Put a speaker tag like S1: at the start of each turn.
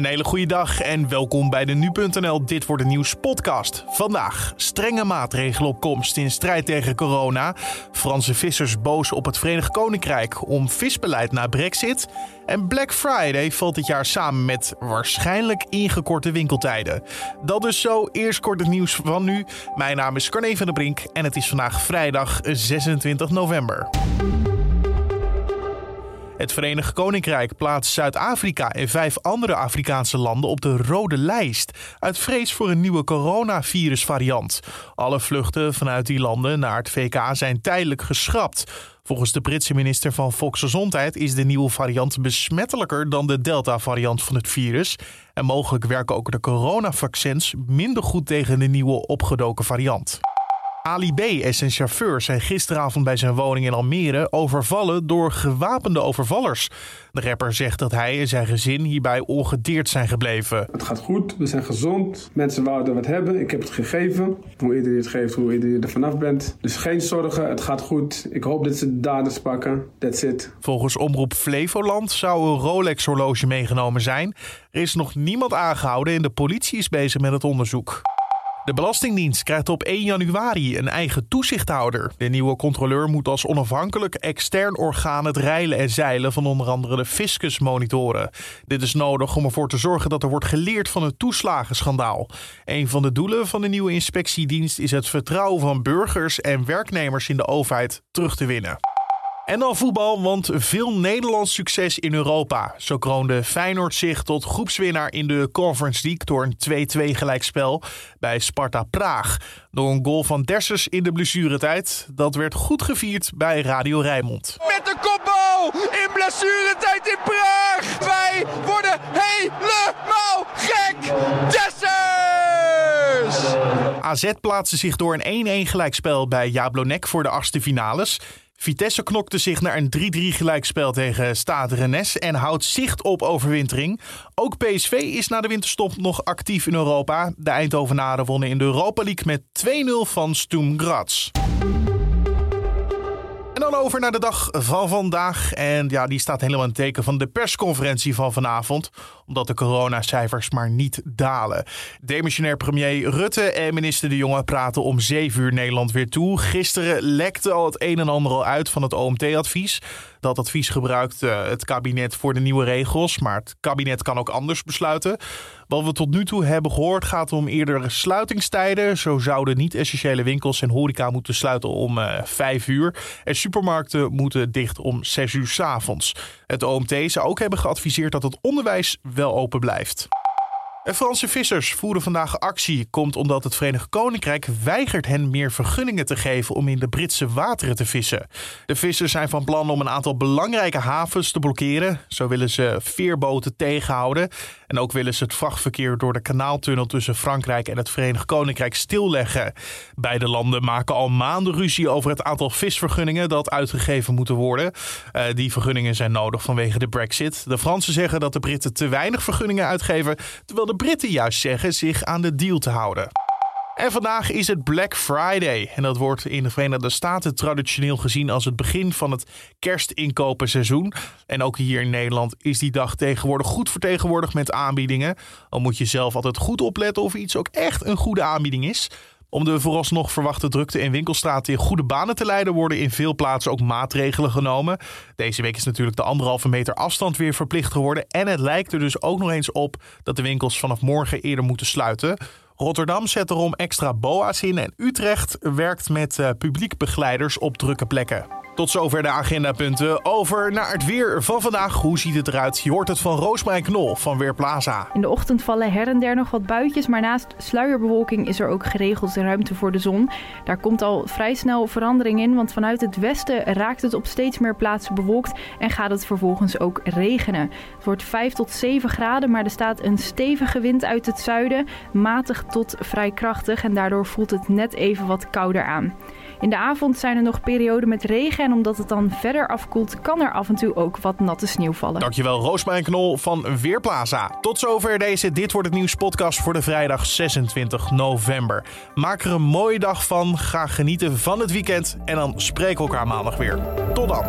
S1: Een hele goede dag en welkom bij de Nu.nl Dit Wordt Het Nieuws podcast. Vandaag strenge maatregelen op komst in strijd tegen corona. Franse vissers boos op het Verenigd Koninkrijk om visbeleid na brexit. En Black Friday valt dit jaar samen met waarschijnlijk ingekorte winkeltijden. Dat dus zo. Eerst kort het nieuws van nu. Mijn naam is Carne van der Brink en het is vandaag vrijdag 26 november. Het Verenigd Koninkrijk plaatst Zuid-Afrika en vijf andere Afrikaanse landen op de rode lijst. Uit vrees voor een nieuwe coronavirusvariant. Alle vluchten vanuit die landen naar het VK zijn tijdelijk geschrapt. Volgens de Britse minister van Volksgezondheid is de nieuwe variant besmettelijker dan de Delta-variant van het virus. En mogelijk werken ook de coronavaccins minder goed tegen de nieuwe opgedoken variant. Ali B. en zijn chauffeur zijn gisteravond bij zijn woning in Almere overvallen door gewapende overvallers. De rapper zegt dat hij en zijn gezin hierbij ongedeerd zijn gebleven.
S2: Het gaat goed, we zijn gezond, mensen wouden wat hebben, ik heb het gegeven. Hoe eerder je het geeft, hoe eerder je er vanaf bent. Dus geen zorgen, het gaat goed. Ik hoop dat ze de daders pakken, that's it.
S1: Volgens Omroep Flevoland zou een Rolex-horloge meegenomen zijn. Er is nog niemand aangehouden en de politie is bezig met het onderzoek. De Belastingdienst krijgt op 1 januari een eigen toezichthouder. De nieuwe controleur moet als onafhankelijk extern orgaan het reilen en zeilen van onder andere de fiscus monitoren. Dit is nodig om ervoor te zorgen dat er wordt geleerd van het toeslagenschandaal. Een van de doelen van de nieuwe inspectiedienst is het vertrouwen van burgers en werknemers in de overheid terug te winnen. En dan voetbal, want veel Nederlands succes in Europa. Zo kroonde Feyenoord zich tot groepswinnaar in de Conference League door een 2-2 gelijkspel bij Sparta Praag. Door een goal van Dessers in de blessuretijd. Dat werd goed gevierd bij Radio Rijnmond.
S3: Met de kopbal in blessuretijd in Praag. Wij worden helemaal gek. Dessers!
S1: AZ plaatste zich door een 1-1 gelijkspel bij Jablonek voor de achtste finales. Vitesse knokte zich naar een 3-3 gelijkspel tegen Stade Rennes en houdt zicht op overwintering. Ook PSV is na de winterstop nog actief in Europa. De Eindhovenaren wonnen in de Europa League met 2-0 van Sturm Graz. En dan over naar de dag van vandaag. En ja, die staat helemaal in het teken van de persconferentie van vanavond. Omdat de coronacijfers maar niet dalen. Demissionair premier Rutte en minister De Jonge praten om 7 uur Nederland weer toe. Gisteren lekte al het een en ander al uit van het OMT-advies. Dat advies gebruikt uh, het kabinet voor de nieuwe regels. Maar het kabinet kan ook anders besluiten. Wat we tot nu toe hebben gehoord gaat om eerdere sluitingstijden. Zo zouden niet-essentiële winkels en horeca moeten sluiten om uh, 5 uur. En supermarkten moeten dicht om 6 uur s avonds. Het OMT zou ook hebben geadviseerd dat het onderwijs open blijft. En Franse vissers voeren vandaag actie. Komt omdat het Verenigd Koninkrijk weigert hen meer vergunningen te geven om in de Britse wateren te vissen. De vissers zijn van plan om een aantal belangrijke havens te blokkeren. Zo willen ze veerboten tegenhouden. En ook willen ze het vrachtverkeer door de kanaaltunnel tussen Frankrijk en het Verenigd Koninkrijk stilleggen. Beide landen maken al maanden ruzie over het aantal visvergunningen dat uitgegeven moeten worden. Uh, die vergunningen zijn nodig vanwege de Brexit. De Fransen zeggen dat de Britten te weinig vergunningen uitgeven, terwijl de Britten juist zeggen zich aan de deal te houden. En vandaag is het Black Friday. En dat wordt in de Verenigde Staten traditioneel gezien als het begin van het kerstinkopenseizoen. En ook hier in Nederland is die dag tegenwoordig goed vertegenwoordigd met aanbiedingen. Al moet je zelf altijd goed opletten of iets ook echt een goede aanbieding is. Om de vooralsnog verwachte drukte in winkelstraten in goede banen te leiden, worden in veel plaatsen ook maatregelen genomen. Deze week is natuurlijk de anderhalve meter afstand weer verplicht geworden. En het lijkt er dus ook nog eens op dat de winkels vanaf morgen eerder moeten sluiten. Rotterdam zet erom extra boa's in en Utrecht werkt met uh, publiekbegeleiders op drukke plekken. Tot zover de agendapunten. Over naar het weer van vandaag. Hoe ziet het eruit? Je hoort het van Roosmarijn Knol van Weerplaza.
S4: In de ochtend vallen her en der nog wat buitjes, maar naast sluierbewolking is er ook geregeld ruimte voor de zon. Daar komt al vrij snel verandering in, want vanuit het westen raakt het op steeds meer plaatsen bewolkt en gaat het vervolgens ook regenen. Het wordt 5 tot 7 graden, maar er staat een stevige wind uit het zuiden, matig tot vrij krachtig en daardoor voelt het net even wat kouder aan. In de avond zijn er nog perioden met regen en omdat het dan verder afkoelt, kan er af en toe ook wat natte sneeuw vallen.
S1: Dankjewel Roosmijn Knol van Weerplaza. Tot zover deze Dit Wordt Het Nieuws podcast voor de vrijdag 26 november. Maak er een mooie dag van, ga genieten van het weekend en dan spreken we elkaar maandag weer. Tot dan.